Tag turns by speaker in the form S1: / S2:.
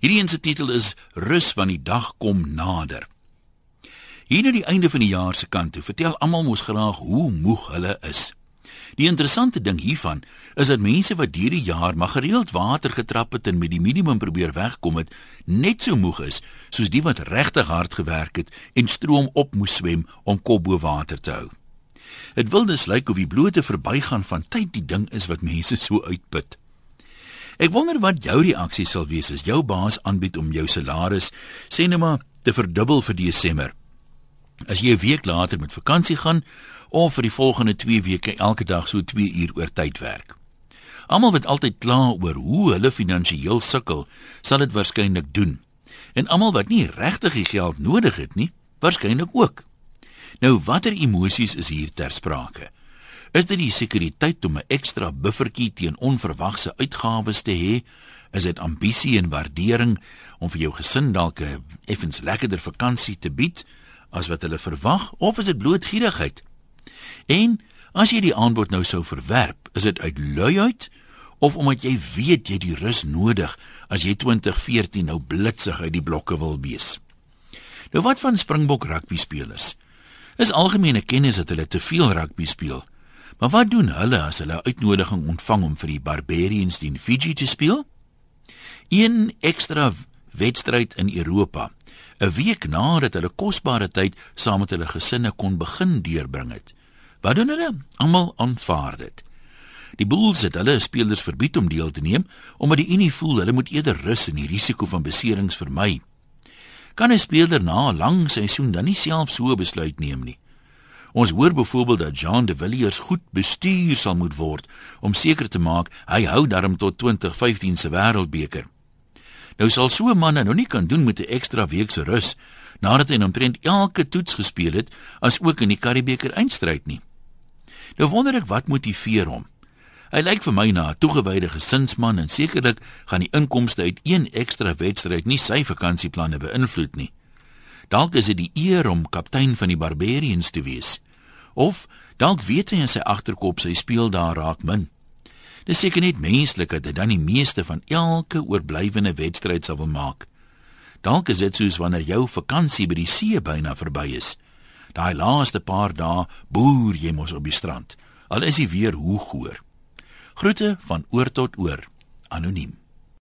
S1: Hierdie een se titel is Rus van die dag kom nader. Hier na die einde van die jaar se kant toe, vertel almal mos graag hoe moeg hulle is. Die interessante ding hiervan is dat mense wat hierdie jaar maar gereeld water getrap het en met die minimum probeer wegkom het, net so moeg is soos die wat regtig hard gewerk het en stroom op moes swem om kop bo water te hou. Dit wil dus lyk of die blote verbygaan van tyd die ding is wat mense so uitput. Ek wonder wat jou reaksie sal wees as jou baas aanbied om jou salaris sê net maar te verdubbel vir Desember. As jy 'n week later met vakansie gaan of vir die volgende 2 weke elke dag so 2 uur oor tyd werk. Almal wat altyd kla oor hoe hulle finansiëel sukkel, sal dit waarskynlik doen. En almal wat nie regtig die geld nodig het nie, waarskynlik ook. Nou watter emosies is hier ter sprake? Is dit die sekuriteit om 'n ekstra buffertjie teen onverwagse uitgawes te hê? Is dit ambisie en waardering om vir jou gesin dalk 'n effens lekkerder vakansie te bied as wat hulle verwag of is dit bloot gierigheid? En as jy die aanbod nou sou verwerp, is dit uit luiheid of omdat jy weet jy die rus nodig as jy 2014 nou blitsig uit die blokke wil wees? Nou wat van Springbok rugby spelers? Is algemene kennis dat hulle te veel rugby speel. Maar wat doen hulle as hulle 'n uitnodiging ontvang om vir die Barbarians teen Fiji te speel? Een ekstra wedstryd in Europa, 'n week nadat hulle kosbare tyd saam met hulle gesinne kon begin deurbring het. Wat doen hulle? Almal aanvaar dit. Die Bulls het hulle spelers verbied om deel te neem omdat die Unie voel hulle moet eerder rus en die risiko van beserings vermy kan 'n speler na 'n lang seisoen dan nie self so besluit neem nie. Ons hoor byvoorbeeld dat Jean de Villiers goed bestuur sal moet word om seker te maak hy hou darm tot 2015 se wêreldbeker. Nou sal so 'n man nou nie kan doen met 'n ekstra week se rus nadat hy omtrent elke toets gespeel het as ook in die Karibeker eindstryd nie. Nou wonder ek wat motiveer hom. Hy lyk vir my na 'n toegewyde gesinsman en sekerlik gaan die inkomste uit een ekstra wedstryd nie sy vakansieplanne beïnvloed nie. Dalk is dit die eer om kaptein van die Barbarians te wees. Of dalk weet hy in sy agterkop sy speel daar raak min. Dis seker net menslik dat hy dan die meeste van elke oorblywende wedstryd sal wil maak. Dalk is dit soos wanneer jou vakansie by die see byna verby is. Daai laaste paar dae boer jy mos op die strand. Al is die weer hoe goeie. Groete van oor tot oor. Anoniem.